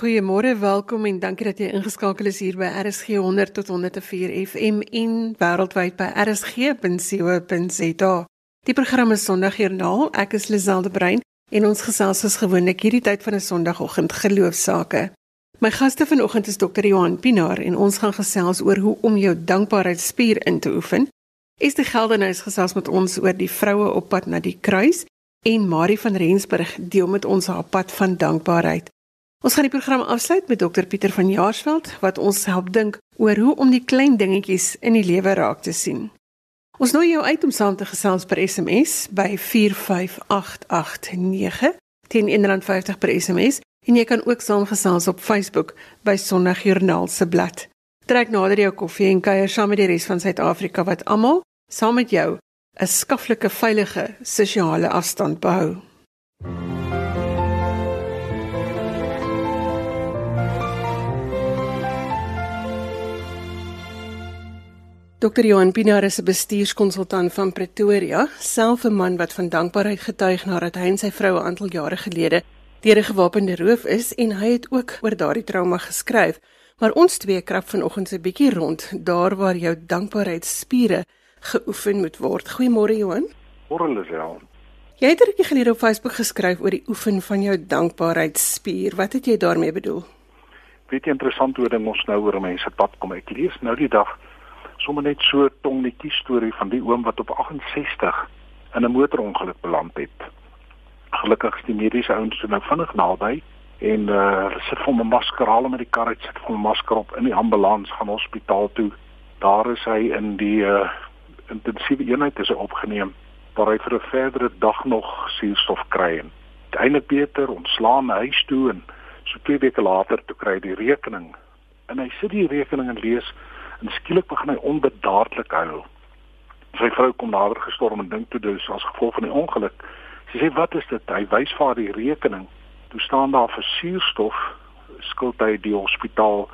Goeiemôre, welkom en dankie dat jy ingeskakel is hier by RSG 100 tot 104 FM en wêreldwyd by rsg.co.za. Die program is Sondagjoernaal. Ek is Liselde Brein en ons gesels soos gewoonlik hierdie tyd van 'n Sondagoggend geloofsaake. My gaste vanoggend is Dr. Johan Pinaar en ons gaan gesels oor hoe om jou dankbaarheidsspier in te oefen. Esther Geldenhuys gesels met ons oor die vroue op pad na die kruis en Marie van Rensburg deel met ons haar pad van dankbaarheid. Ons gaan die program afsluit met Dr Pieter van Jaarsveld wat ons help dink oor hoe om die klein dingetjies in die lewe raak te sien. Ons nooi jou uit om saam te gesels per SMS by 45889 teen R1.50 per SMS en jy kan ook saamgesels op Facebook by Sondagjoernaal se bladsy. Trek nader jou koffie en kuier saam met die res van Suid-Afrika wat almal saam met jou 'n skaflike veilige sosiale afstand behou. Dr. Johan Pinaar is 'n bestuurskonsultant van Pretoria, self 'n man wat van dankbaarheid getuig nadat hy en sy vrou 'n aantal jare gelede deur 'n gewapende roof is en hy het ook oor daardie trauma geskryf. Maar ons twee krap vanoggend 'n bietjie rond daar waar jou dankbaarheidsspiere geoefen moet word. Goeiemôre Johan. Môre Lisel. Jy het 'n rukkie gelede op Facebook geskryf oor die oefen van jou dankbaarheidsspier. Wat het jy daarmee bedoel? Weet jy interessant hoe dit mos nou oor mense pad kom. Ek lees nou die dag sommer net so tongnetjie storie van die oom wat op 68 in 'n motorongeluk beland het. Gelukkig is die mediese ouens nou vinnig naby en uh, sit vir 'n masker al met die kar uit sit vir 'n masker op in die ambulans gaan hospitaal toe. Daar is hy in die uh, intensiewe eenheid is opgeneem waar hy vir 'n verdere dag nog suurstof kry en uiteindelik beter ontslaan huis toe en so twee weke later toe kry hy die rekening en hy sit die rekening en lees en skielik begin hy onbedaarlik huil. Sy vrou kom nader gestorm en dink toe dis as gevolg van die ongeluk. Sy sê wat is dit? Hy wys vir haar die rekening. Toe staan daar vir suurstof skuld hy die hospitaal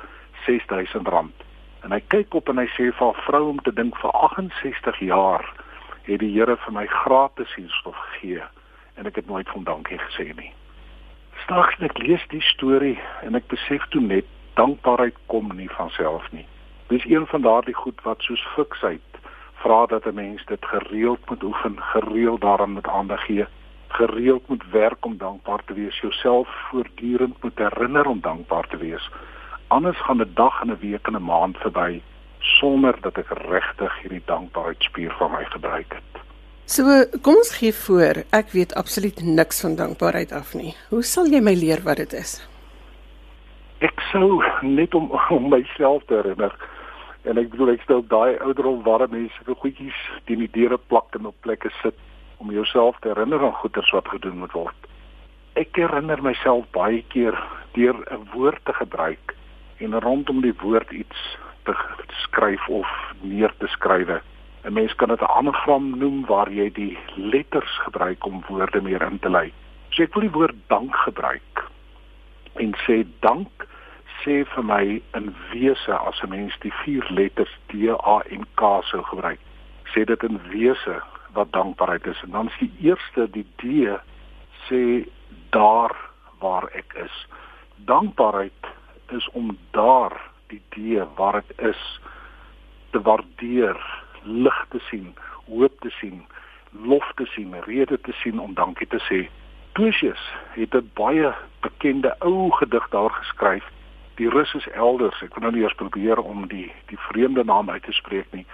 R6000 en hy kyk op en hy sê vir haar vrou om te dink vir 68 jaar het die Here vir my gratis suurstof gegee en ek het nooit van dankie gesê nie. Stags ek lees die storie en ek besef toe net dankbaarheid kom nie van self nie. Dis een van daardie goed wat soos fiksheid vra dat 'n mens dit gereeld moet oefen, gereeld daaraan moet aandag gee, gereeld moet werk om dankbaar te wees, jouself voortdurend moet herinner om dankbaar te wees anders gaan 'n dag en 'n week en 'n maand verby sonder dat ek regtig hierdie dankbaarheidspier van my gebruik het. So, kom ons gee voor, ek weet absoluut niks van dankbaarheid af nie. Hoe sal jy my leer wat dit is? Ek sou net om om myself te herinner en ek bedoel ek stel daai ouderop warm mense vir goedjies teen die deure plak en op plekke sit om jouself te herinner aan goeders wat gedoen moet word. Ek herinner myself baie keer deur 'n woord te gebruik en rondom die woord iets te skryf of neer te skrywe. 'n Mens kan dit 'n anagram noem waar jy die letters gebruik om woorde meer in te lei. So ek wil die woord dank gebruik en sê dank sê vir my in wese as 'n mens die vier letters D A N K sou gebruik. Sê dit in wese wat dankbaarheid is en dan is die eerste die D sê daar waar ek is. Dankbaarheid is om daar die die waar dit is te waardeer, lig te sien, hoop te sien, lof te sien, rede te sien om dankie te sê. Plusius het 'n baie bekende ou gedig daar geskryf. Die rus is elders. Ek wil nou nie eers probeer om die die vreemde naam uit te spreek nie.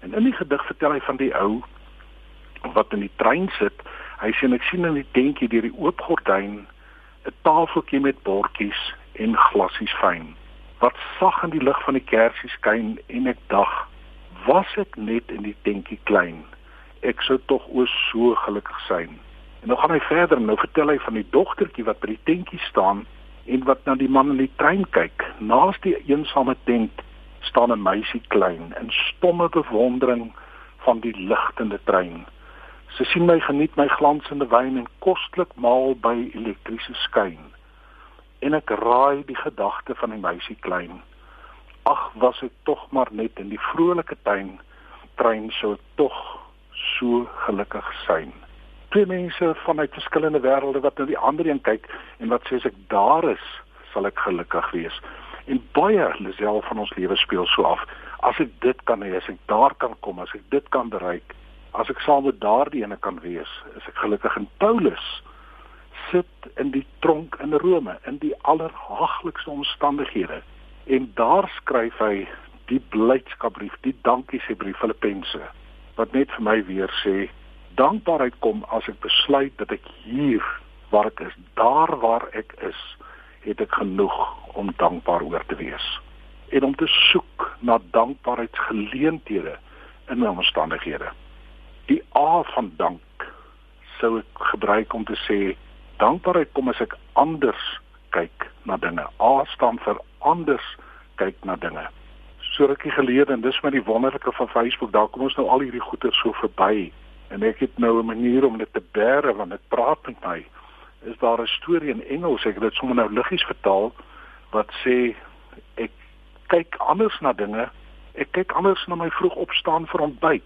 En in die gedig vertel hy van die ou wat in die trein sit. Hy sê ek sien in die tentjie deur die oop gordyn 'n tafeltjie met bordjies en glasies fyn wat sag in die lig van die kersie skyn en ek dag was ek net in die tentjie klein ek sou tog o so gelukkig sein en nou gaan hy verder en nou vertel hy van die dogtertjie wat by die tentjie staan en wat na die man in die trein kyk naas die eensame tent staan 'n meisie klein in stomme bewondering van die ligtende trein sy sien my geniet my glansende wyn en kostelik maal by elektriese skyn en ek raai die gedagte van die meisie klein. Ag, was ek tog maar net in die vrolike tuin, trein sou tog so gelukkig sein. Twee mense vanuit verskillende wêrelde wat na die ander een kyk en wat sê as ek daar is, sal ek gelukkig wees. En baie lesel van ons lewe speel so af. As ek dit kan hê, as ek daar kan kom, as ek dit kan bereik, as ek saam met daardie ene kan wees, is ek gelukkig in Paulus sit in die tronk in Rome in die allerhaglikste omstandighede en daar skryf hy die blydskapbrief, die dankie sê brief Filippense wat net vir my weer sê dankbaarheid kom as ek besluit dat ek hier waar ek is, daar waar ek is, het ek genoeg om dankbaar oor te wees en om te soek na dankbaarheidsgeleenthede in my omstandighede. Die A van dank sou ek gebruik om te sê dankbaarheid kom as ek anders kyk na dinge. A staan vir anders kyk na dinge. So rukkie gelede en dis maar die wonderlike van Facebook, daar kom ons nou al hierdie goeie so verby en ek het nou 'n manier om dit te bære want dit praat met my. Is daar 'n storie in Engels? Ek het dit sommer nou liggies vertaal wat sê ek kyk anders na dinge. Ek kyk anders na my vroeg opstaan vir ontbyt.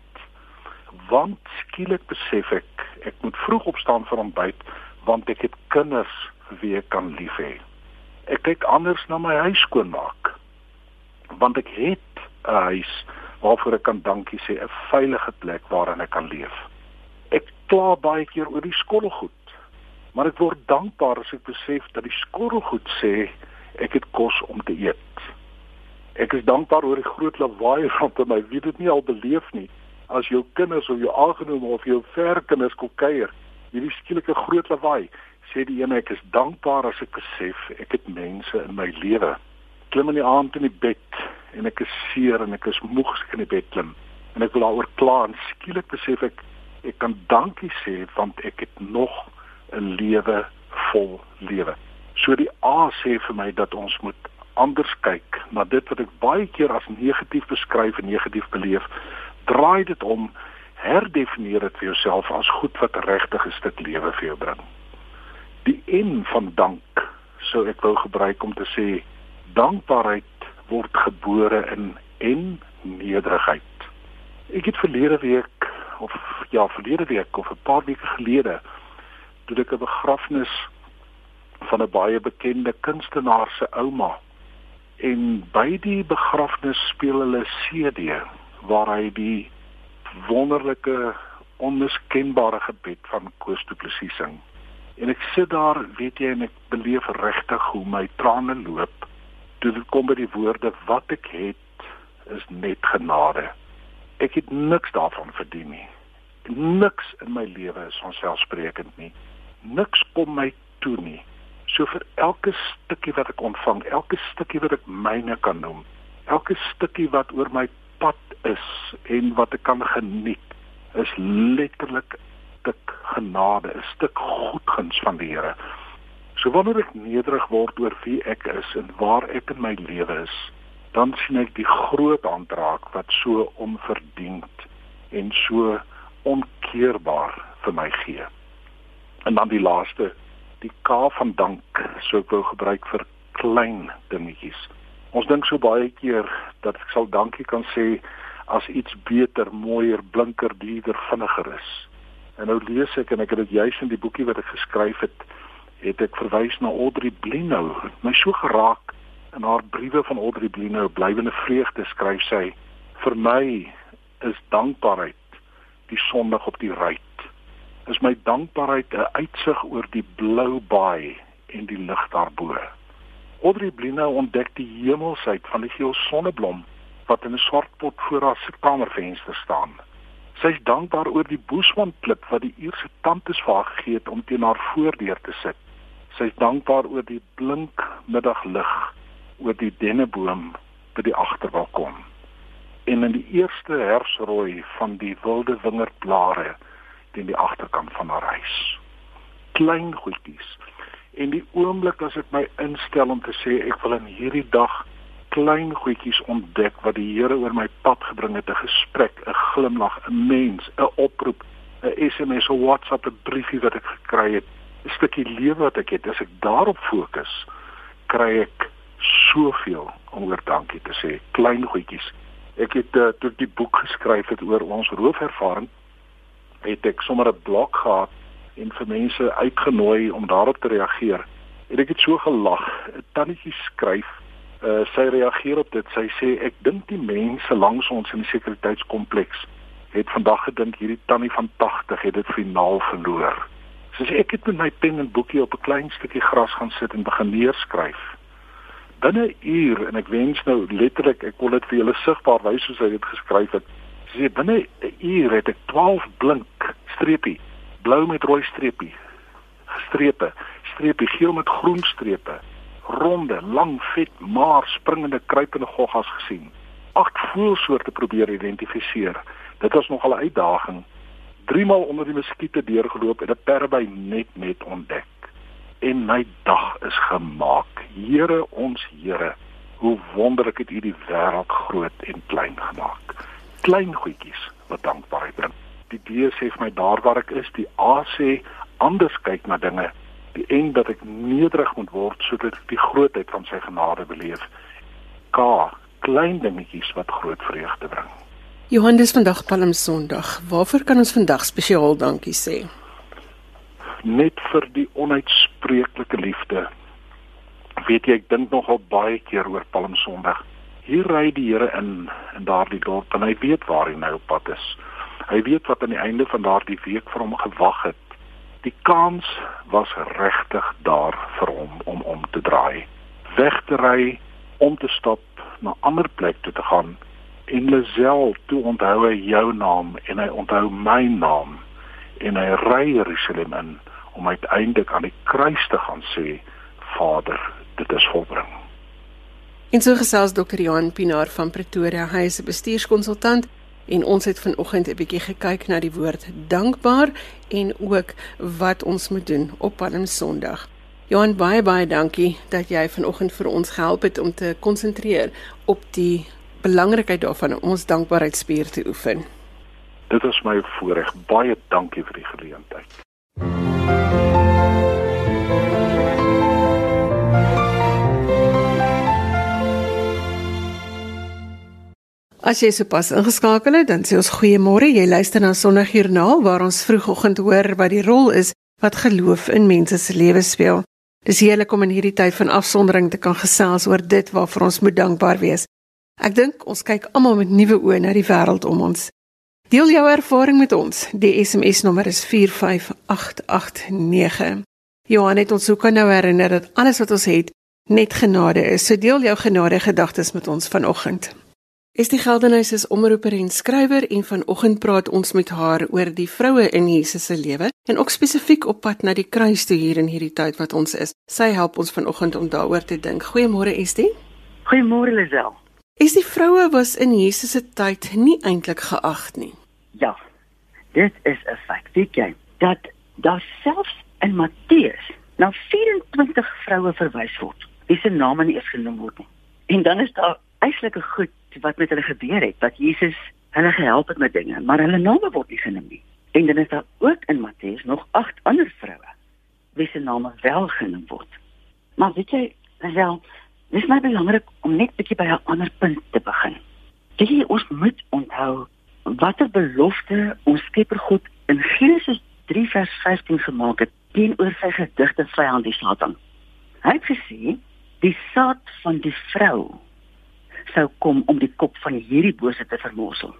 Want skielik besef ek ek moet vroeg opstaan vir ontbyt want ek het kinders wie ek kan lief hê. Ek kyk anders na my huis skoonmaak. Want ek het 'n huis waarvoor ek kan dankie sê 'n veilige plek waarin ek kan leef kla baie keer oor die skottelgoed. Maar ek word dankbaar as ek besef dat die skottelgoed sê ek het kos om te eet. Ek is dankbaar oor die groot lawaai rondom my. Wie dit nie al beleef nie as jou kinders of jou aangenome of jou verkinders kom kuier. Hierdie skielike groot lawaai sê die een ek is dankbaar as ek besef ek het mense in my lewe. Klim in die aand in die bed en ek is seer en ek is moeg as ek in die bed klim en ek wil daaroor kla en skielik besef ek ek kan dankie sê want ek het nog 'n lewe vol lewe. So die A sê vir my dat ons moet anders kyk na dit wat ek baie keer as negatief beskryf en negatief beleef. Draai dit om, herdefinieer dit vir jouself as goed wat regtig 'n stuk lewe vir jou bring. Die N van dank sou ek wou gebruik om te sê dankbaarheid word gebore in en nederigheid. Ek het verlede week of ja, verlede week of 'n paar weke gelede toe ek 'n begrafnis van 'n baie bekende kunstenaar se ouma. En by die begrafnis speel hulle CD waar hy die wonderlike onmiskenbare gebed van Koos Du Plessis sing. En ek sit daar, weet jy, en ek beleef regtig hoe my trane loop. Toe dit kom by die woorde wat ek het is net genade ek het niks daarvan verdien nie. Niks in my lewe is onselfsprekend nie. Niks kom my toe nie. So vir elke stukkie wat ek ontvang, elke stukkie wat ek myne kan noem, elke stukkie wat oor my pad is en wat ek kan geniet, is letterlik 'n stuk genade, 'n stuk goedguns van die Here. So wanneer ek nederig word oor wie ek is en waar ek in my lewe is, dan sien ek die groot aandraak wat so onverdiend en so onkeerbaar vir my gee. En dan die laaste, die K van dank, so ek wou gebruik vir klein dingetjies. Ons dink so baie keer dat ek sal dankie kan sê as iets beter, mooier, blinker, duurder, vinniger is. En nou lees ek en ek het dit juis in die boekie wat ek geskryf het, het ek verwys na Audrey Blinou. My so geraak in haar briewe van Audrey Bline blywende vreugde skryf sy vir my is dankbaarheid die sondig op die ruit. Is my dankbaarheid 'n uitsig oor die blou baai en die lig daarbo. Audrey Bline ontdek die hemelsheid van die geel sonneblom wat in 'n swart pot voor haar kamervenster staan. Sy is dankbaar oor die boesmanklip wat die uierse tantes vir haar gegee het om teen haar voordeur te sit. Sy is dankbaar oor die blink middaglig oor die denneboom by die agterbalkon. En in die eerste herfsrooi van die wilde wingerdblare teen die agterkant van haar huis. Klein goedjies. En die oomblik as ek my instel om te sê ek wil in hierdie dag klein goedjies ontdek wat die Here oor my pad gebring het, 'n gesprek, 'n glimlag, 'n mens, 'n oproep, 'n SMS, 'n WhatsApp, 'n briefie wat ek gekry het, 'n stukkie lewe wat ek het, as ek daarop fokus, kry ek soveel om oor dankie te sê. Klein goedjies. Ek het uh, toe die boek geskryf het oor ons roofervaring, het ek sommer 'n blok gehad en vir mense uitgenooi om daarop te reageer. En ek het so gelag. 'n Tannetjie skryf, uh, sy reageer op dit. Sy sê ek dink die mense langs ons in die sekuriteitskompleks het vandag gedink hierdie tannie van 80 het dit finaal verloor. Soos ek het met my pen en boekie op 'n klein stukkie gras gaan sit en begin neerskryf. Binne uur en ek wens nou letterlik ek kon dit vir julle sigbaar wys soos hy dit geskryf het. Sy binne 'n uur het ek 12 blink streepie, blou met rooi streepie, strepe, streepie geel met groen strepe, ronde, lang, vet, maar springende kruipende goggas gesien. Agt voelsoorte probeer identifiseer. Dit was nogal 'n uitdaging. Driemaal onder die muskiete deurgeloop en 'n perby net net ontdek. En my dag is gemaak. Here ons Here, hoe wonderlik het U die wêreld groot en klein gemaak. Klein goedjies wat dankbaarheid bring. Die D sê vir my daar waar ek is, die A sê anders kyk na dinge. Die N dat ek nederig moet word sodat ek die grootheid van sy genade beleef. K klein dingetjies wat groot vreugde bring. Johannes vandag Palm Sondag. Waarvoor kan ons vandag spesiaal dankie sê? Net vir die onuitspreeklike liefde. Weet jy, ek dink nogal baie keer oor Palm Sondag. Hier ry die Here in in daardie dorp en hy weet waar hy nou op pad is. Hy weet wat aan die einde van daardie week vir hom gewag het. Die kans was regtig daar vir hom om om te draai, weg te ry, om te stap na ander plek toe te gaan en Lisel toe onthou hy jou naam en hy onthou my naam en hy ry Jerusalem in om uiteindelik aan die kruis te gaan sê Vader dit is volbring. En so gesels dokter Johan Pinaar van Pretoria hy is 'n bestuurskonsultant en ons het vanoggend 'n bietjie gekyk na die woord dankbaar en ook wat ons moet doen op Palm Sondag. Johan baie baie dankie dat jy vanoggend vir ons gehelp het om te konsentreer op die belangrikheid daarvan om ons dankbaarheidspier te oefen. Dit is my voorreg. Baie dankie vir die geleentheid. As jy sopas ingeskakel het, dan sê ons goeiemôre. Jy luister na Sondagjoernaal waar ons vroegoggend hoor wat die rol is wat geloof in mense se lewens speel. Dis heerlik om in hierdie tyd van afsondering te kan gesels oor dit waarvoor ons moet dankbaar wees. Ek dink ons kyk almal met nuwe oë na die wêreld om ons. Deel jou ervaring met ons. Die SMS nommer is 45889. Johan het ons ook nou herinner dat alles wat ons het net genade is. So deel jou genade gedagtes met ons vanoggend. Is die Geldenhuis is omroeper en skrywer en vanoggend praat ons met haar oor die vroue in Jesus se lewe en ook spesifiek op pad na die kruis toe hier in hierdie tyd wat ons is. Sy help ons vanoggend om daaroor te dink. Goeiemôre Estie. Goeiemôre Lisel. Is die vroue was in Jesus se tyd nie eintlik geag nie? Ja. Dit is 'n feit. Weet jy dat daar selfs in Matteus na 24 vroue verwys word. Wie se name nie eens genoem word nie. En dan is daar eislike goed wat met hulle gebeur het, wat Jesus hulle gehelp het met dinge, maar hulle name word nie genoem nie. En dan is daar ook in Matteus nog 8 ander vroue wie se name wel genoem word. Maar weet jy, wel Dis my belangrik om net bietjie by 'n ander punt te begin. Dit is ons moet onthou watter belofte ons Skepper God in Genesis 3 vers 15 gemaak het teenoor sy gedigte vyand die Satan. Hy het gesê die saad van die vrou sou kom om die kop van hierdie bose te vermorsel.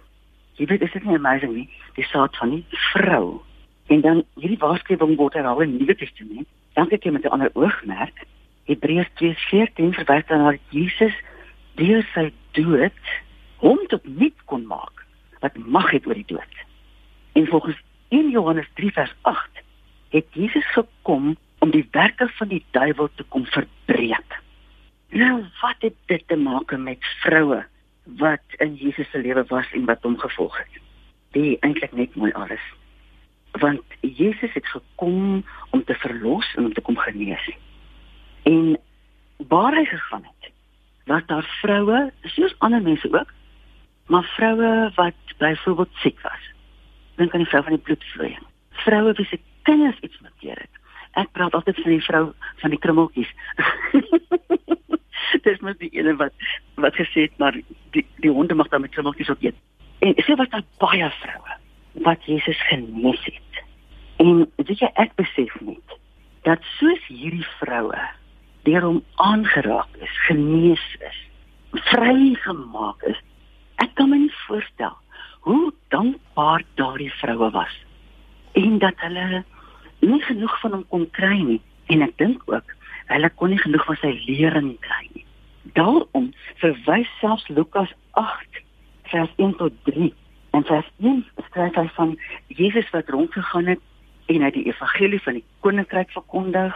Jy weet, is dit nie amazing nie? Die saad van die vrou. En dan hierdie waarskuwing word herhaal in die Nuwe Testament. Dan kyk jy met 'n ander oogmerk Hebreërs 2:14 verwys dan na Jesus deur sy dood hom tot nuut kon maak wat mag het oor die dood. En volgens 1 Johannes 3:8 het Jesus gekom om die werke van die duiwel te kom verbreek. Nou wat het dit te maak met vroue wat in Jesus se lewe was en wat hom gevolg het? Dit eintlik net mooi alles. Want Jesus het gekom om te verlos en om te kom genees. En waar hy gegaan het, was daar vroue, soos ander mense ook, maar vroue wat byvoorbeeld siek was. Dink aan die vrou van die bloedvloeiing. Vroue wie se kinders iets makkeer het. Ek praat altyd van die vrou van die krummeltjies. Dis mos die ene wat wat gesê het maar die die honde mag dan met krummeltjies op eet. En sy was daar baie vroue wat Jesus genees het. En weet jy ek besef net dat soos hierdie vroue deur hom aangeraak is, genees is, vrygemaak is. Ek kan my nie voorstel hoe dankbaar daardie vroue was en dat hulle nie genoeg van hom kon kry nie en ek dink ook hulle kon nie genoeg van sy lering kry nie. Daarom verwys selfs Lukas 8 vers 1 tot 3 en vers 1 skryf hy van Jesus wat rondgegaan het en hy die evangelie van die koninkryk verkondig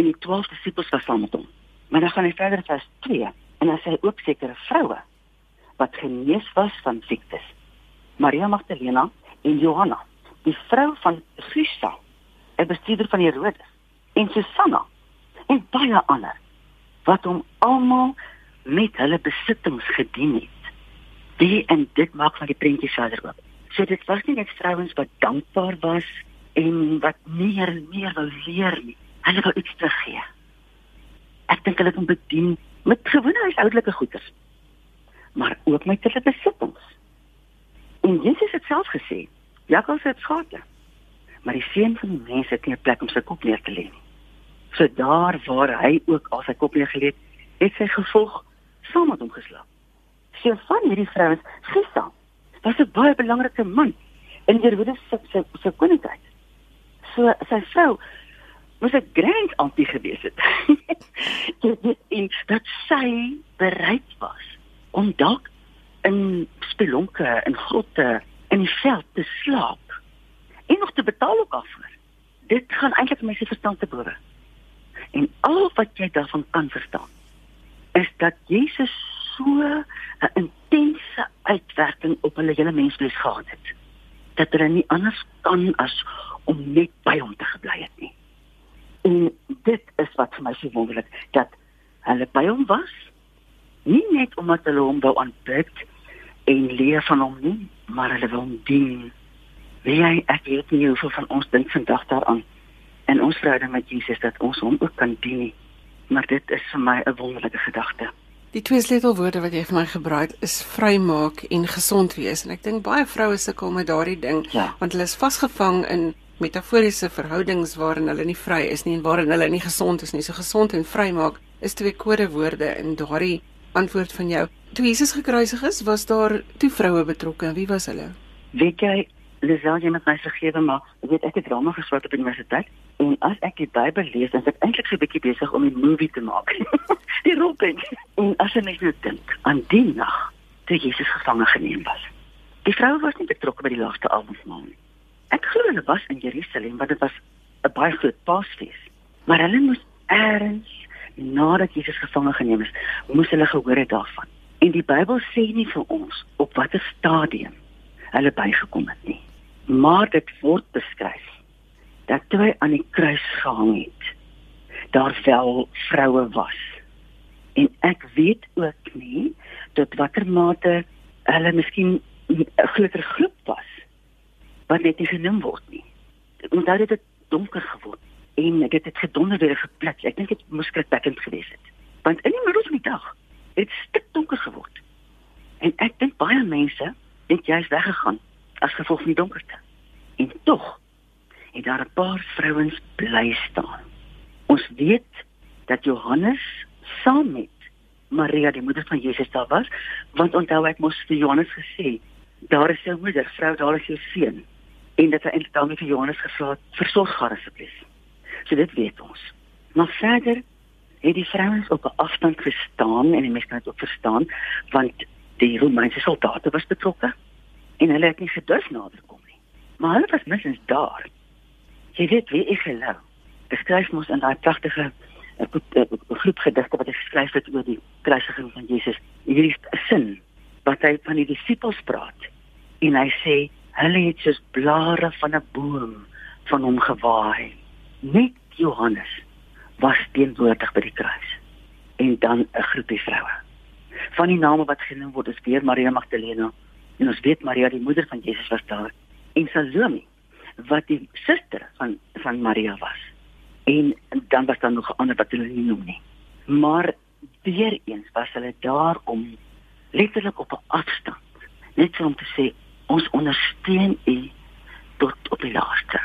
en die 12 disippels was saam met hom. Maar dan gaan hy verder vers 2 en dan sê hy ook sekere vroue wat genees was van siektes. Maria Magdalena en Johanna, die vrou van Susa, 'n bestuurder van Herodes, en Susanna en baie ander wat hom almal met hulle besittings gedien het. Die en dit maak van die prentjie verder oop. So dit was nie net vrouens wat dankbaar was en wat meer en meer wou leer nie. Hulle wou iets teruggee. Ek dink hulle kon bedien met gewone huishoudelike goeder. Maar ook met hulle besittings. En Jesus het self gesê, jakkals het skate. Maar die seun van die mens het nie 'n plek om sy kop neer te lê nie. So daar waar hy ook al sy kop neer gelê het, het sy gevolg saam met hom geslaap. Sy van hierdie vrouens, Gisa, was 'n baie belangrike man in Herodes se se, se koninkryk. So sy vrou was 'n grand auntie gewees het. en dat sy bereid was om dalk in spelonke en grotte in die veld te slaap en nog te betaal ook daarvoor. Dit gaan eintlik my se verstand te bowe. En al wat jy daarvan kan verstaan is dat Jesus so 'n intense uitwerking op hulle hele menswees gehad het dat hulle nie anders kan as om net by hom te gebly het nie. En dit is wat vir my so wonderlik dat hulle by hom was nie net omdat hulle hom wou aanbid en leer van hom nie, maar hulle wil hom dien. Wie hy ek weet nie hoeveel van ons dink vandag daaraan en ons verhouding met Jesus dat ons hom ook kan dien nie. Maar dit is vir my 'n wonderlike gedagte. Die twee sleutelwoorde wat jy vir my gebruik is vrymaak en gesond wees en ek dink baie vroue sukkel met daardie ding ja. want hulle is vasgevang in metaforiese verhoudings waarin hulle nie vry is nie en waarin hulle nie gesond is nie. So gesond en vrymaak is twee kodewoorde in daardie antwoord van jou. Toe Jesus gekruisig is, was daar twee vroue betrokke. Wie was hulle? Weet jy, Lisel, jy moet my vergewe, maar weet ek het drama geswat op universiteit en as ek die Bybel lees, dan is ek eintlik so 'n bietjie besig om 'n movie te maak. die rolprent. En as jy net dink aan die nag toe Jesus gevange geneem was. Die vroue was nie betrokke by die laaste avondmaal nie. Ek glo hulle was in Jerusalem, want dit was 'n baie groot Paasfees. Maar hulle moes eers nadat Jesus gevange geneem is, moes hulle gehoor het daarvan. En die Bybel sê nie vir ons op watter stadium hulle bygekom het nie. Maar dit word beskryf dat toe hy aan die kruis gehang het, daar wel vroue was. En ek weet ook nie tot watter mate hulle miskien 'n groter groep was wat net nie genoem word nie. Onthou dit het donker geword en dit het gedonder weer geplits. Ek dink dit moes skrikwekkend gewees het. Want in die middel van die dag het dit donker geword. En ek dink baie mense het juis weggegaan as gevolg van die donkerte. En tog het daar 'n paar vrouens bly staan. Ons weet dat Johannes saam met Maria die moeder van Jesus daar was, want onthou ek mos vir Johannes gesê, daar is jou moeder, vrou, daar is jou seun en dat hy eintlik daarmee vir Johannes gevra het versorg haar asseblief. So dit weet ons. Maar verder het die vrouens op 'n afstand gestaan en die mense kan dit ook verstaan want die Romeinse soldate was betrokke en hulle het nie gedurf nader kom nie. Maar hulle was mens daar. Jy weet wie ek gelou. Beskryf mos in daai pragtige eh, eh, groep gedigte wat hy geskryf het oor die kruisiging van Jesus. Hierdie sin wat hy van die disippels praat en hy sê Hulle het soos blare van 'n boom van hom gewaai. Net Johannes was teenwoordig by die kruis. En dan 'n groepie vroue. Van die name wat genoem word is weer Maria Magdalena. En ons weet Maria die moeder van Jesus was daar. En Salome wat die suster van van Maria was. En dan was daar nog ander wat hulle nie noem nie. Maar weer eens was hulle daar om letterlik op 'n afstand net om te sê ons ondersteun u tot op die laaste.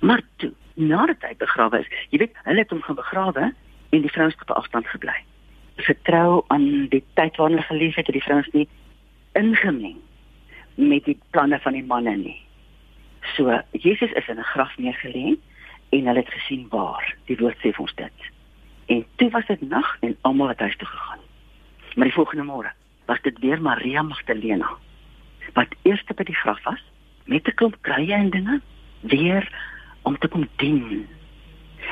Maar toe, nadat hy begrawe is. Jy weet, hulle het hom gaan begrawe en die vrouens het op afstand gebly. Vertrou aan die tyd waarin hulle geleef het, het die vrouens nie ingemeng met die planne van die manne nie. So Jesus is in 'n graf neergelê en hulle het gesien waar. Die woord sê vir ons dit. En toe was dit nag en almal het huis toe gegaan. Maar die volgende môre was dit weer Maria Magdalena wat eers by die graf was met 'n klomp kruie en dinge weer om te kom dien.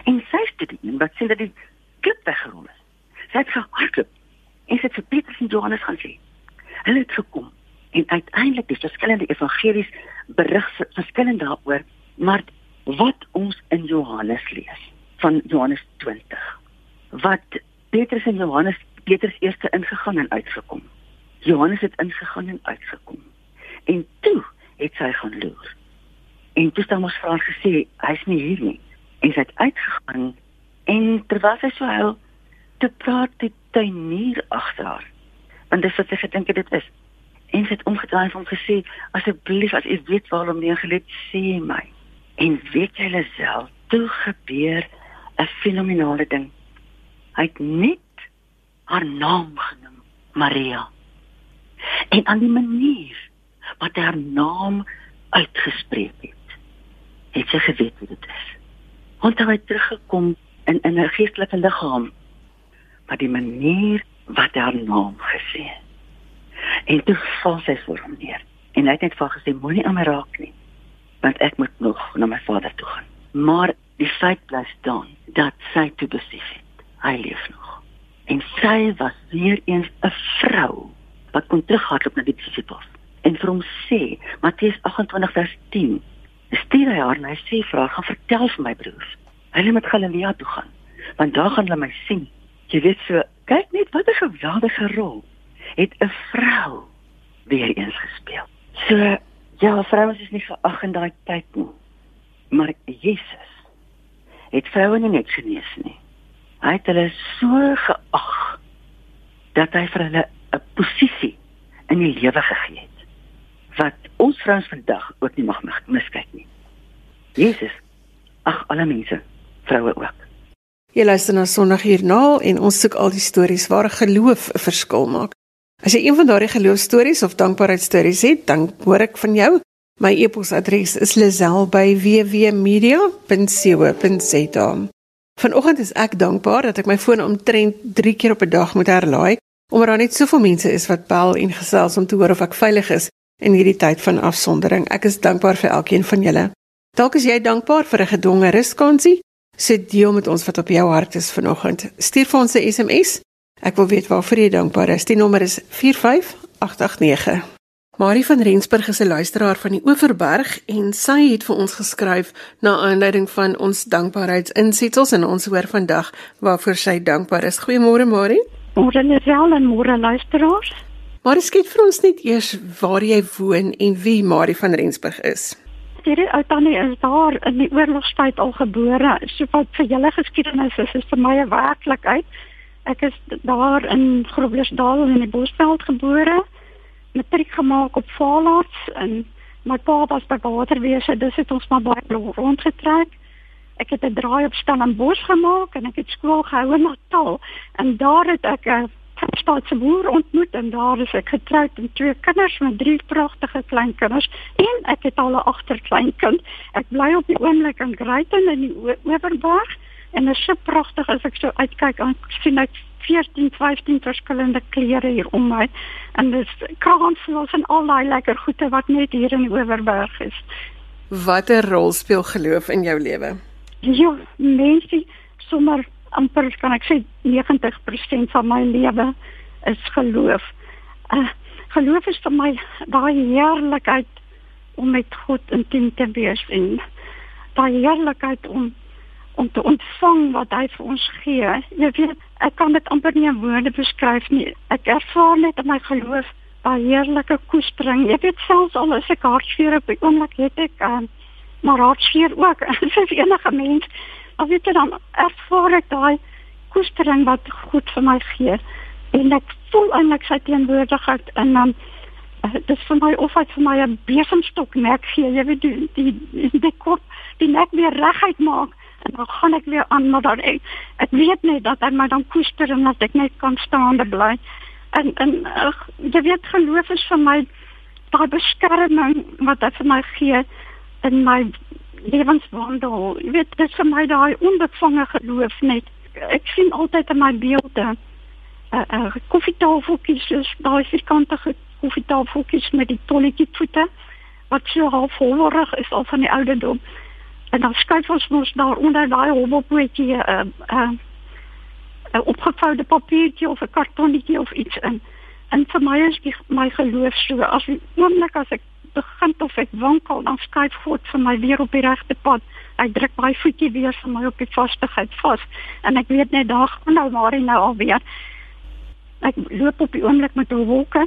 En sy het dit en wat sê dat die klip weggerol is. Sy het gehardloop en sy het vir Petrus en Johannes gaan sê. Hulle het gekom en uiteindelik die verskillende evangelies berig verskillend daaroor maar wat ons in Johannes lees van Johannes 20 wat Petrus en Johannes Petrus eerste ingegaan en uitgekom Johannes het ingegaan en uitgekom en toe het sy gaan loer. En toe staan ons vra gesê hy's nie hier nie. En sy het uitgegaan en terwyl sy so huil te praat die tuinier agter haar. Want dis wat sy gedink het dit is. En sy het omgedraai en hom gesê asseblief as u weet waarom nie gelet sê my. En weet jy alself toe gebeur 'n fenominale ding. Hy het net haar naam genoem Maria. En aan die manier wat haar naam uitgespreek het het sy geweet wie dit is want hy het teruggekom in in 'n geestelike liggaam maar die manier wat haar naam gesê het En toe val sy voor hom neer. En hy het net vir gesê moenie aan my raak nie, want ek moet nog na my vader toe gaan. Maar die feit bly staan dat sy toe besef het hy leef nog. En sy was weer eens 'n vrou wat kon terughardloop na die disippels en vir hom sê Matteus 28 vers 10 stuur hy haar en hy sê vir haar gaan vertel vir my broers hulle moet Galilea toe gaan want daar gaan hulle my sien jy weet so kyk net wat 'n geweldige rol het 'n vrou weer eens gespeel. So ja, vrouens is nie geag in daai tyd nie. Maar Jesus het vroue nie net genees nie. Hy het hulle so geag dat hy vir hulle 'n posisie in die lewe gegee het ons vrouens vandag ook nie mag miskyk nie. Jesus ag alle mense, vroue ook. Jy luister na Sondagjoernaal en ons soek al die stories waar geloof 'n verskil maak. As jy een van daardie geloofstories of dankbaarheidstories het, dan hoor ek van jou. My e-posadres is lazel@wwmedia.co.za. Vanoggend is ek dankbaar dat ek my foon omtrent 3 keer op 'n dag moet herlaai, omdat daar net soveel mense is wat bel en gesels om te hoor of ek veilig is in hierdie tyd van afsondering. Ek is dankbaar vir elkeen van julle. Dalk is jy dankbaar vir 'n gedwonge ruskansie. Sit deel met ons wat op jou hart is vanoggend. Stuur vir ons 'n SMS Ek wil weet waarvoor jy dankbaar is. Die nommer is 45889. Marie van Rensburg is 'n luisteraar van die Oeverberg en sy het vir ons geskryf na aanleiding van ons dankbaarheidsinsetsels en ons hoor vandag waarvoor sy dankbaar is. Goeiemôre Marie. Môre Lisel en môre luisteraars. Marie skiet vir ons net eers waar jy woon en wie Marie van Rensburg is. Hierdie ou tannie is daar in die oorlogstyd al gebore. So wat vir julle geskiedenis is, is vir my 'n werklikheid. Ek is daar in Groblersdal in die Bosveld gebore. Matriek gemaak op Vaalaarts en my pa was by Waterwese, dus het ons maar baie rondgetrek. Ek het 'n draai op Stellenbosch gemaak en ek het skool gehou in Natal en daar het ek 'n stadse boer ontmoet en daar is ek getroud met twee kinders met drie pragtige kleinkinders en ek het al 'n agterkleinkind. Ek bly op die oomblik in Greyton in die Oeverberg en dit is so pragtig as ek so uitkyk en sien ek 14, 15 verskillende kleure hier om my en dis kransels en al daai lekker goede wat net hier in die Oeverberg is. Watter rol speel geloof in jou lewe? Ja, mensie sommer amper kan ek sê 90% van my lewe is geloof. Uh geloof is vir my daai heerlikheid om met God intiem te wees en daai heerlikheid om om te ontvang wat hy vir ons gee. Jy weet, ek kan dit amper nie in woorde beskryf nie. Ek ervaar net in my geloof daai heerlike koestering. Jy weet selfs al is ek hartseer op die oomblik het ek um, maar hartseer ook. Soos enige mens. Al weet jy dan ervaar ek daai koestering wat goed vir my gee. En ek voel eintlik sy teenwoordigheid en dan uh, dis vir my of hy vir my 'n besemstok nek gee. Jy weet die die die, kop die nek weer reguit maak en dan gaan ek weer aan maar dan ek, ek weet net dat hy my dan koester en dat ek net kan staande bly. En en uh, jy weet geloof is vir my daai beskerming wat hy vir my gee in my lewenswandel. Jy weet dit is vir my daai onbevange geloof net. Ek sien altyd in my beelde 'n uh, uh, koffietafeltjies soos daai vierkantige koffietafeltjies met die tolletjie voete wat so half hollerig is al van die ouderdom. En dan skuif ons mos daar onder daai hobbelpootjie 'n uh, 'n uh, 'n opgevoude papiertjie of 'n kartonnetjie of iets in. En vir my is die, my geloof so as die oomblik as ek of ek wankel dan skuif God vir my weer op die regte pad. Hy druk my voetjie weer vir my op die vastigheid vas en ek weet net daar gaan nou maar nou alweer. Ek loop op die oomblik met 'n wolke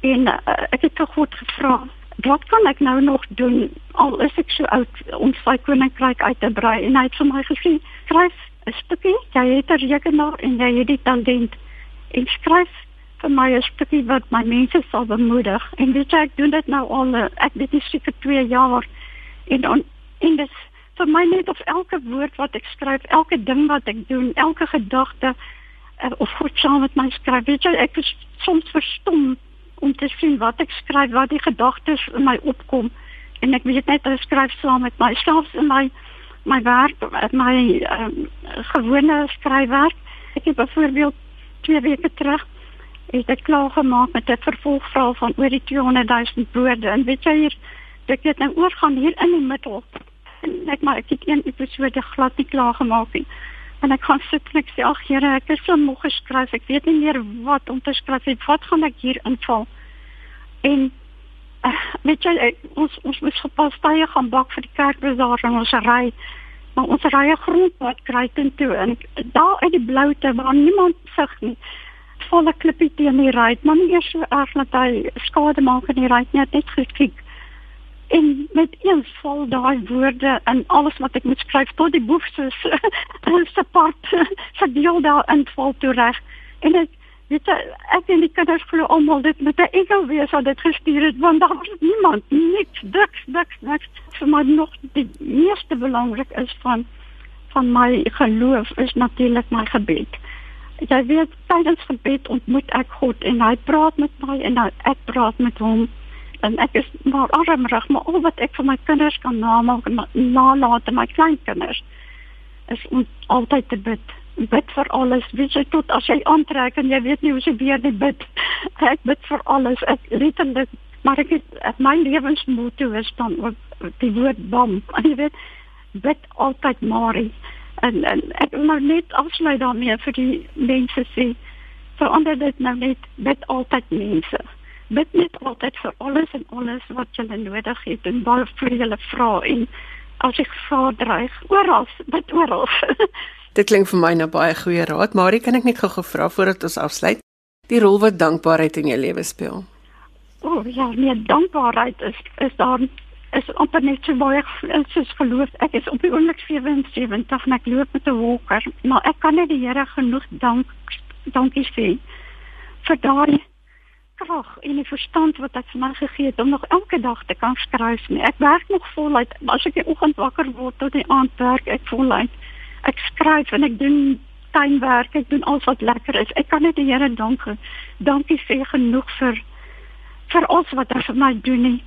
en uh, ek het tog God gevra wat kan ek nou nog doen al is ek so oud om sy koninkryk uit te brei en hy het vir my gesê skryf 'n stukkie jy het 'n rekenaar en jy het die talent en skryf vir my 'n stukkie wat my mense sal bemoedig. En weet jy ek doen dit nou al eh, ek dit is seker 2 jaar. En on, en dit vir my net of elke woord wat ek skryf elke ding wat ek doen elke gedagte uh, of goed saam met my skryf. Weet jy ek is soms verstom om te sien wat ek skryf, wat die gedagtes in my opkom. En ek weet net ek skryf saam met myself in my my werk, my um, gewone skryfwerk. Ek het byvoorbeeld twee weke terug het ek klaar gemaak met 'n vervolgverhaal van oor die 200 000 woorde en weet jy hier ek het nou oorgaan hier in die middel. En ek maar ek het een episode glad nie klaar gemaak nie. En ek gaan sit en ek sê ag Here, ek het so moeg geskryf. Ek weet nie meer wat om te skryf nie. Wat gaan ek hier inval? En uh, weet jy ek, ons ons moet gepas tye gaan bak vir die kerkbazaar en ons ry. Maar ons ry 'n grondpad kry teen toe en daar uit die bloute waar niemand sig nie. Val 'n klippie teen die ry, maar nie eers so erg dat hy skade maak in die ry nie, net geskiek en met een val daai woorde en alles wat ek moet skryf tot die boef se se part verdeel daar in val toe reg. En ek weet jy, ek en die kinders glo almal dit met 'n ego wees wat dit gestuur het want daar was niemand niks niks niks niks vir my nog die meeste belangrik is van van my geloof is natuurlik my gebed jy weet tydens gebed ontmoet ek God en hy praat met my en nou ek praat met hom. En ek is maar armrig maar al wat ek vir my kinders kan namaak en nalat en my kleinkinders is om altyd te bid. Bid vir alles. Weet jy tot as jy aantrek en jy weet nie hoe se weer die bid. Ek bid vir alles. Ek letterlik maar ek het my lewensmotto is dan ook die woord bom jy weet bid altyd Marie en en ek nou net afsluit daarmee vir die mense sê verander dit nou net bid altyd mense. Bid net altyd vir alles en alles wat jy nodig het en baie vir julle vra en as ek vra dreig oral bid oral. Dit klink vir my nou baie goeie raad maar kan ek net gou gevra voordat ons afsluit die rol wat dankbaarheid in jou lewe speel? O oh, ja nee dankbaarheid is is daar is amper net so baie soos geloof ek is op die oomblik 77 en ek loop met 'n walker maar ek kan net die Here genoeg dank dankie sê vir daardie krag en die verstand wat ek vir my gegee het om nog elke dag te kan skryf nie. Ek werk nog voluit. As ek die oggend wakker word tot die aand werk ek voluit. Ek skryf en ek doen tuinwerk. Ek doen alles wat lekker is. Ek kan net die Here dank. Dankie sê genoeg vir vir alles wat hy vir my doen nie.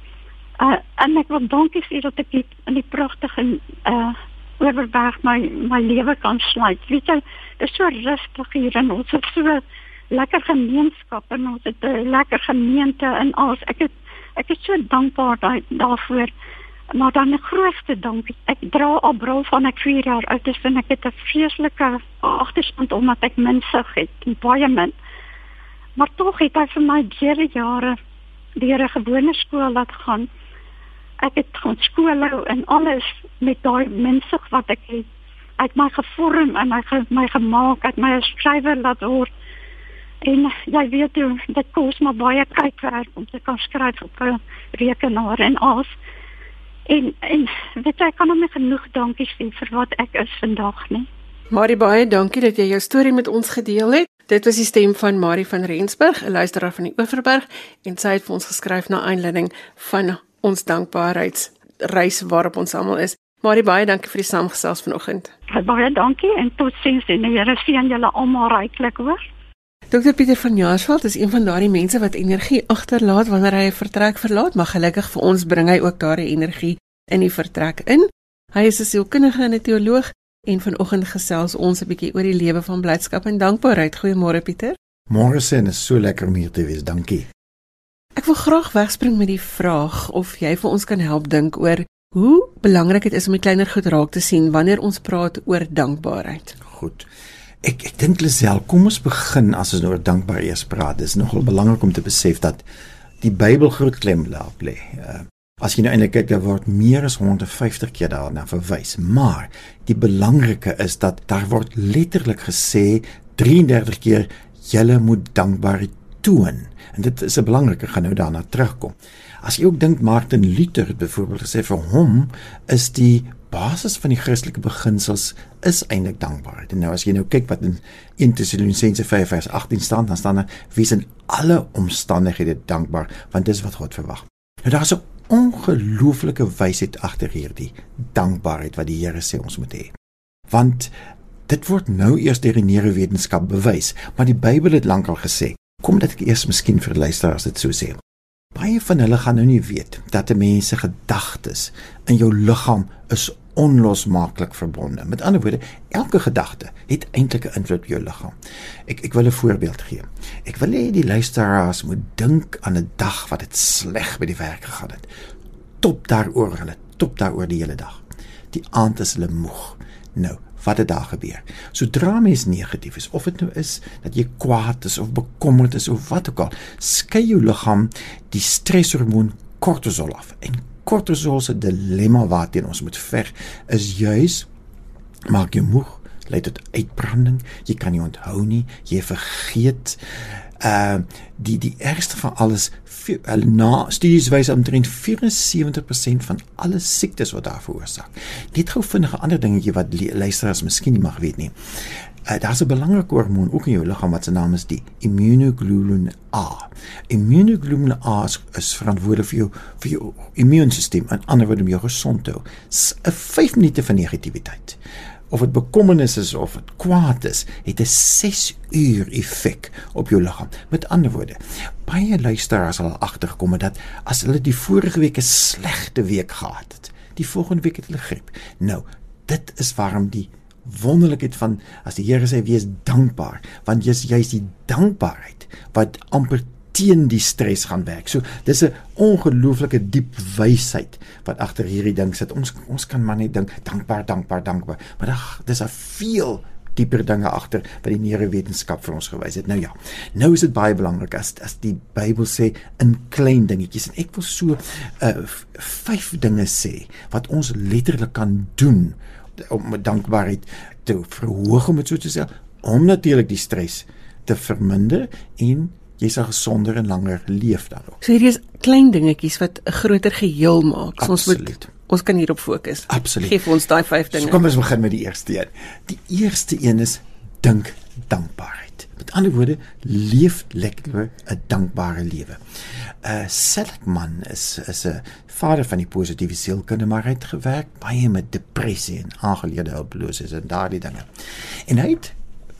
Uh en ek wil dankie sê dat ek in die pragtige uh oorberg my my lewe kan sluit. Weet jy, dit is so rustig hier en ons is so lekker gemeenskap en ons het 'n lekker gemeente en alles. Ek het ek is so dankbaar daar, daarvoor. Maar dan die grootste dank, ek dra al brul van ek 4 jaar oud is en ek het 'n vreeslike agterstand omdat ek minsig het, baie min. Maar tog het hy vir my baie jare deur 'n gewone skool laat gaan. Ek het gaan skool hou en alles met daai minsig wat ek het uit my gevorm en my my gemaak, uit my skrywer laat word. En jy weet hoe dit kos maar baie kykwerk om te kan skryf op 'n rekenaar en alles. En en weet jy kan hom nie genoeg dankie sê vir wat ek is vandag nie. Marie baie dankie dat jy jou storie met ons gedeel het. Dit was die stem van Marie van Rensburg, 'n luisteraar van die Oeverberg en sy het vir ons geskryf na aanleiding van ons dankbaarheidsreis waarop ons almal is. Marie baie dankie vir die saamgesels vanoggend. Baie dankie en totsiens en die Here seën julle almal ryklik hoor. Dr Pieter van Jaarsveld is een van daardie mense wat energie agterlaat wanneer hy 'n vertrek verlaat, maar gelukkig vir ons bring hy ook daardie energie in die vertrek in. Hy is 'n sielkundige en 'n teoloog en vanoggend gesels ons 'n bietjie oor die lewe van blydskap en dankbaarheid. Goeiemôre Pieter. Môre sien is so lekker om hier te wees. Dankie. Ek wil graag wegspring met die vraag of jy vir ons kan help dink oor hoe belangrik dit is om die kleiner goed raak te sien wanneer ons praat oor dankbaarheid. Goed. Ek ek dink Lisel, kom ons begin as ons oor dankbaarheid eers praat. Dit is nogal belangrik om te besef dat die Bybel groot klem laat lê. Uh, as jy nou eintlik kyk, daar word meer as 150 keer daarna verwys, maar die belangrike is dat daar word letterlik gesê 33 keer jy moet dankbaarheid toon. En dit is 'n belangrike gaan nou daarna terugkom. As jy ook dink Martin Luther het byvoorbeeld gesê vir hom is die basis van die Christelike beginsels is eintlik dankbaarheid. En nou as jy nou kyk wat in 1 Tessalonisense 5 vers 18 staan, dan staan daar wie is in alle omstandighede dankbaar, want dis wat God verwag. Nou daar's 'n ongelooflike wysheid agter hierdie dankbaarheid wat die Here sê ons moet hê. Want dit word nou eers deur die neurowetenskap bewys, maar die Bybel het lankal gesê. Kom dat ek eers miskien vir luisteraars dit so sê. Baie van hulle gaan nou nie weet dat 'n mens se gedagtes in jou liggaam is onlosmaaklik verbonde. Met ander woorde, elke gedagte het eintlik 'n invloed op jou liggaam. Ek ek wil 'n voorbeeld gee. Ek wil hê die luisteraars moet dink aan 'n dag wat dit sleg by die werk gegaan het. Top daaroor hulle, top daaroor die hele dag. Die aand is hulle moeg. Nou, wat het daar gebeur? Sodra mens negatief is, of dit nou is dat jy kwaad is of bekommerd is of wat ook al, skei jou liggaam die stresshormoon kortisol af. En kortisol se dilemma waarteen ons moet veg is juis maak jou moeg, lei tot uitbranding, jy kan nie onthou nie, jy vergeet uh die die ergste van alles na studies wys omtrent 74% van alle siektes word daar veroorsaak. Net gou vinnige ander dingetjie wat luisteraars miskien nie mag weet nie. Uh, Daar's 'n belangrike hormoon ook in jou liggaam wat se naam is die immunoglobulin A. Immunoglobulin A is, is verantwoordelik vir jou vir jou immuunstelsel en ander woorde om jou gesond te hou. 'n 5 minute van negativiteit of dit bekommernis is of dit kwaad is, het 'n 6 uur effek op jou liggaam. Met ander woorde, baie luisteraars sal agterkom dat as hulle die vorige week 'n slegte week gehad het, die volgende week het hulle griep. Nou, dit is waarom die wonderlikheid van as die Here sê wees dankbaar, want jy's jy's die dankbaarheid wat amper teen die stres gaan werk. So dis 'n ongelooflike diep wysheid wat agter hierdie ding sit. Ons ons kan maar net dink dankbaar, dankbaar, dankbaar. Maar dag, dis 'n veel dieper dinge agter wat die neurowetenskap vir ons gewys het. Nou ja. Nou is dit baie belangrik as as die Bybel sê in klein dingetjies en ek wil so uh vyf dinge sê wat ons letterlik kan doen om dankbaarheid te verhoog om dit so te sê om natuurlik die stres te verminder en jy sal gesonder en langer leef dan ook. So hierdie is klein dingetjies wat 'n groter geheel maak. So ons moet ons kan hierop fokus. Absoluut. Geef ons daai vyf dinge. So kom ons begin met die eerste een. Die eerste een is dink dankbaarheid. Met ander woorde, leef lekker 'n dankbare lewe. Uh Seligman is is 'n vader van die positiewe sielkunde, maar hy het gewerk baie met depressie en aangeleerde hulpeloses en daardie dinge. En hy het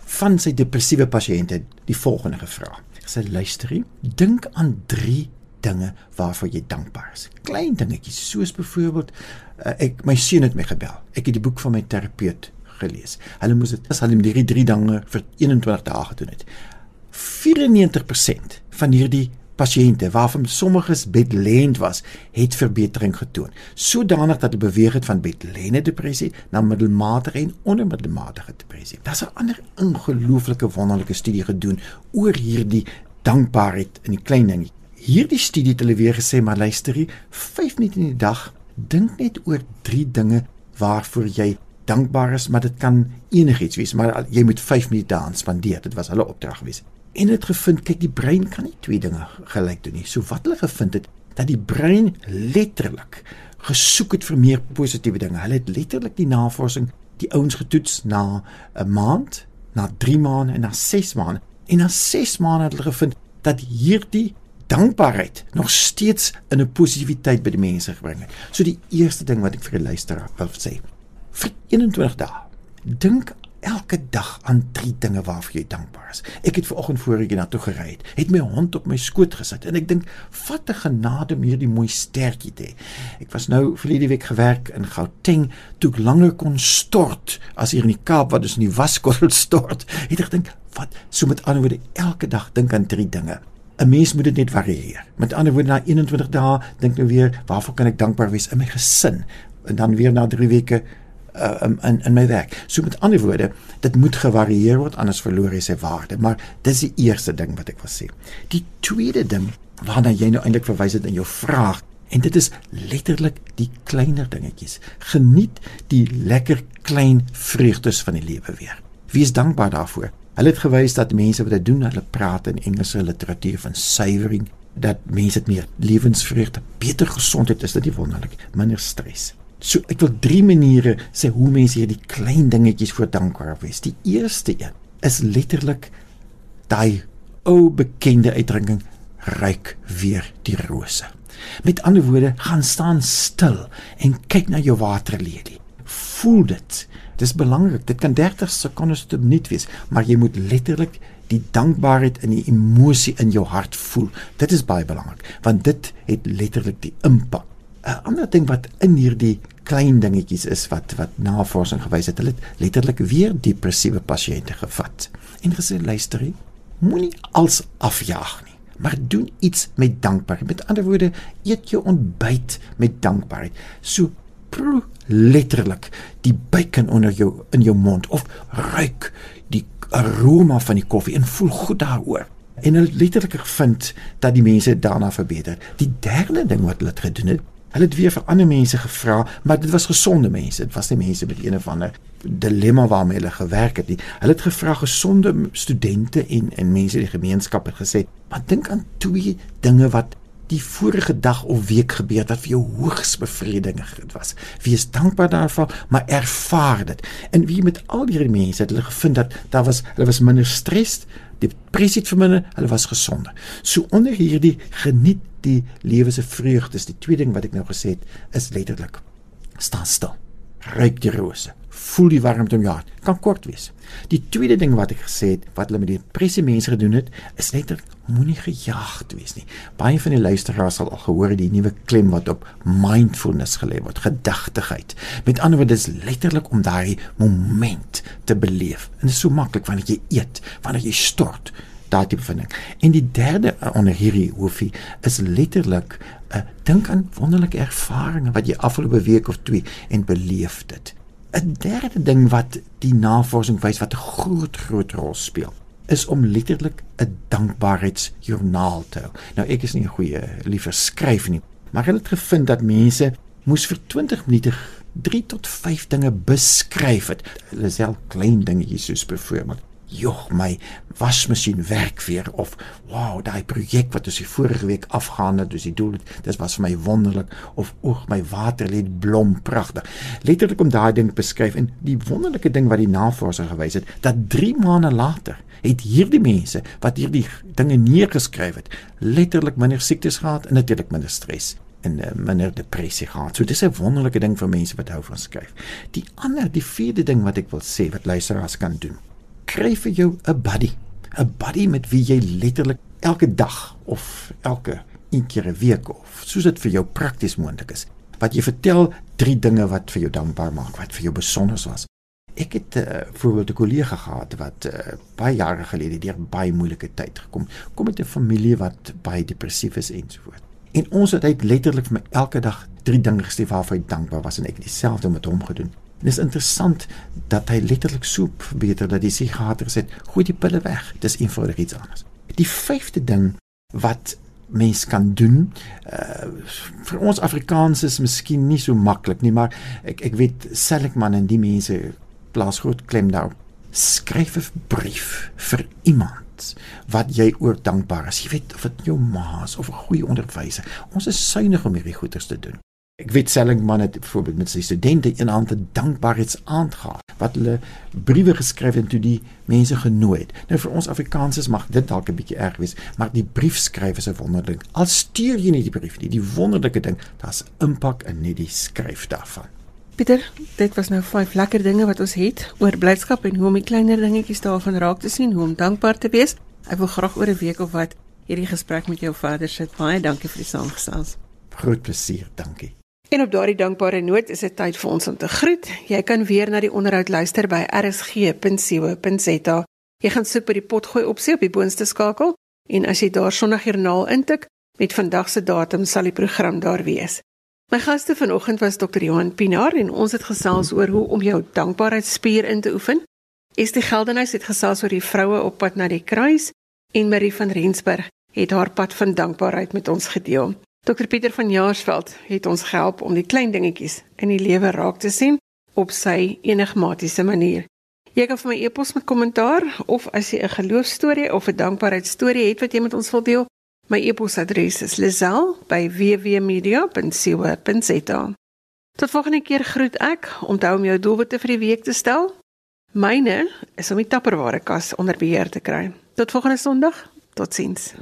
van sy depressiewe pasiënte die volgende gevra sê luister hier, dink aan 3 dinge waarvoor jy dankbaar is. Klein dingetjies soos byvoorbeeld uh, ek my seun het my gebel. Ek het die boek van my terapeut gelees. Hulle moes dit as hulle hierdie 3 dinge vir 21 dae gedoen het. 94% van hierdie pasiënte waarvan sommiges bedlend was, het verbetering getoon. Sodanig dat hulle beweeg het van bedlende depressie na middelmatige en ondermiddelmatige depressie. Daar's 'n ander ongelooflike wonderlike studie gedoen oor hierdie dankbaarheid in die klein dinge. Hierdie studie het hulle weer gesê, maar luister hier, 5 minute in die dag, dink net oor 3 dinge waarvoor jy dankbaar is, maar dit kan enigiets wees, maar jy moet 5 minute daaraan spandeer. Dit was hulle opdrag geweest en het gevind kyk die brein kan nie twee dinge gelyk doen nie. So wat hulle gevind het dat die brein letterlik gesoek het vir meer positiewe dinge. Hulle het letterlik die navorsing die ouens getoets na 'n maand, na 3 maande en na 6 maande. En na 6 maande het hulle gevind dat hierdie dankbaarheid nog steeds in 'n positiwiteit by die mense gebring het. So die eerste ding wat ek vir die luisteraar wil sê, vir 21 dae, dink elke dag aan drie dinge waarvoor jy dankbaar is. Ek het vanoggend voor ek na toe gery het, het my hond op my skoot gesit en ek dink, "Wat 'n genade om hierdie mooi stertjie te hê." Ek was nou verlede week gewerk in Gauteng, toe ek langer kon stort as hier in die Kaap wat ons in die waskorrel stort. Het ek gedink, "Wat?" So met ander woorde, elke dag dink aan drie dinge. 'n Mens moet dit net varieer. Met ander woorde, na 21 dae dink nou weer, "Waarvoor kan ek dankbaar wees in my gesin?" En dan weer na 3 weke uh, in in my werk. So met ander woorde, dit moet gevarieer word anders verloor hy sy waarde, maar dis die eerste ding wat ek wil sê. Die tweede ding waarna jy nou eintlik verwys het in jou vraag en dit is letterlik die kleiner dingetjies. Geniet die lekker klein vreugdes van die lewe weer. Wees dankbaar daarvoor. Hulle het gewys dat mense wat dit doen, hulle praat in Engelse literatuur van savoring dat mense dit meer lewensvreugde, beter gesondheid is dit nie wonderlik, minder stres. So ek wil drie maniere sê hoe mense hierdie klein dingetjies voor dankbaar wees. Die eerste een is letterlik daai ou bekende uitdrukking ryk weer die rose. Met ander woorde, gaan staan stil en kyk na jou waterlelie. Voel dit. Dit is belangrik. Dit kan 30 sekondes tot 'n minuut wees, maar jy moet letterlik die dankbaarheid in die emosie in jou hart voel. Dit is baie belangrik, want dit het letterlik die impak 'n ander ding wat in hierdie klein dingetjies is wat wat navorsing gewys het, hulle het letterlik weer depressiewe pasiënte gevat. En gesê luister, moenie als afjaag nie, maar doen iets met dankbaarheid. Met ander woorde, eet jou ontbyt met dankbaarheid. So proe letterlik die bacon onder jou in jou mond of ruik die aroma van die koffie en voel goed daaroor. En hulle letterlik gevind dat die mense daarna verbeter. Die derde ding wat hulle gedoen het, Hulle het weer vir ander mense gevra, maar dit was gesonde mense. Dit was nie mense met een of ander dilemma waarmee hulle gewerk het nie. Hulle het gevra gesonde studente en en mense in die gemeenskap het gesê, "Maar dink aan twee dinge wat die vorige dag of week gebeur wat vir jou hoogs bevredigend was. Wees dankbaar daarvoor, maar ervaar dit. En wie met al hierdie mense het hulle gevind dat daar was hulle was minder stres, die depressie het verminder, hulle was gesonder. So onder hierdie geniet die lewe se vreugde. Dis die tweede ding wat ek nou gesê het, is letterlik staan stil. Ruik die rose. Voel die warmte om jou hart. Kan kort wees. Die tweede ding wat ek gesê het, wat hulle met die depressie mense gedoen het, is letterlik moenie gejaagd wees nie. Baie van die luisteraars sal al gehoor die nuwe klem wat op mindfulness gelê word, gedagtigheid. Met ander woorde, dis letterlik om daai moment te beleef. En dit is so maklik wanneer jy eet, wanneer jy stort daai tipe van ding. En die derde uh, onder hierdie hoofie is letterlik uh, eh, dink aan wonderlike ervarings wat jy afgelope week of twee en beleef dit. 'n Derde ding wat die navorsing wys wat 'n groot groot rol speel is om letterlik 'n dankbaarheidsjoernaal te hou. Nou ek is nie 'n goeie liever skryf nie, maar hulle het gevind dat mense moes vir 20 minute 3 tot 5 dinge beskryf het. Hulle self klein dingetjies soos byvoorbeeld joh my wasmasjien werk weer of wow daai projek wat ons die vorige week afgaan het dus die doel dit was vir my wonderlik of oeg my water lê blom pragtig letterlik om daai ding beskryf en die wonderlike ding wat die navorsing gewys het dat 3 maande later het hierdie mense wat hierdie dinge neergeskryf het letterlik minder siektes gehad en natuurlik minder stres en uh, minder depressie gehad. So dis 'n wonderlike ding vir mense wat hou van skryf. Die ander, die vierde ding wat ek wil sê wat luisteraars kan doen kry vir jou 'n buddy. 'n Buddy met wie jy letterlik elke dag of elke een keer 'n week of soos dit vir jou prakties moontlik is, wat jy vertel drie dinge wat vir jou dankbaar maak, wat vir jou besonder was. Ek het uh, voorbeeld 'n kollega gehad wat uh, baie jare gelede deur baie moeilike tyd gekom. Kom met 'n familie wat baie depressief is en so voort. En ons het uit letterlik vir my elke dag drie dinge gesê waarvoor hy dankbaar was en ek het dieselfde met hom gedoen. En dit is interessant dat hy letterlik soep verbeter dat die psigiater sê gooi die pille weg. Dis eenvoudig iets anders. Die vyfde ding wat mens kan doen uh, vir ons Afrikaners is miskien nie so maklik nie, maar ek ek weet Seligman en die mense plaas groot klem daarop. Skryf 'n brief vir iemand wat jy oor dankbaar is. Jy weet of dit jou ma is of 'n goeie onderwyser. Ons is suiwig om hierdie goeders te doen. Ek weet Seligman het byvoorbeeld met sy studente een aand 'n dankbaarheidsaand gehad wat hulle briewe geskryf het en toe die mense genooi het. Nou vir ons Afrikaners mag dit dalk 'n bietjie erg wees, maar die briefskrywer is 'n wonderlik. Al stuur jy nie die brief nie, die wonderlike ding, daar's impak in net die skryf daarvan. Pieter, dit was nou vyf lekker dinge wat ons het oor blydskap en hoe om die kleiner dingetjies daarvan raak te sien, hoe om dankbaar te wees. Ek wil graag oor 'n week of wat hierdie gesprek met jou verder sit. Baie dankie vir die saamgesels. Groot plesier, dankie. En op daardie dankbare noot is dit tyd vir ons om te groet. Jy kan weer na die onderhoud luister by rsg.co.za. Jy gaan soek by die potgooi opsie op die boonste skakel en as jy daar Sondagjoernaal intik met vandag se datum sal die program daar wees. My gaste vanoggend was Dr. Johan Pinaar en ons het gesels oor hoe om jou dankbaarheidsspier in te oefen. Estie Geldenhuys het gesels oor die vroue op pad na die kruis en Marie van Rensburg het haar pad van dankbaarheid met ons gedeel. Dr Pieter van Jaarsveld het ons gehelp om die klein dingetjies in die lewe raak te sien op sy enigmatiese manier. Jy kan vir my e-pos met kommentaar of as jy 'n geloofstorie of 'n dankbaarheidstorie het wat jy met ons wil deel, my e-posadres is lazel@wwmedia.co.za. Tot volgende keer groet ek. Onthou om jou doelwitte vir die week te stel. Myne is om die tapperware kas onder beheer te kry. Tot volgende Sondag. Totsiens.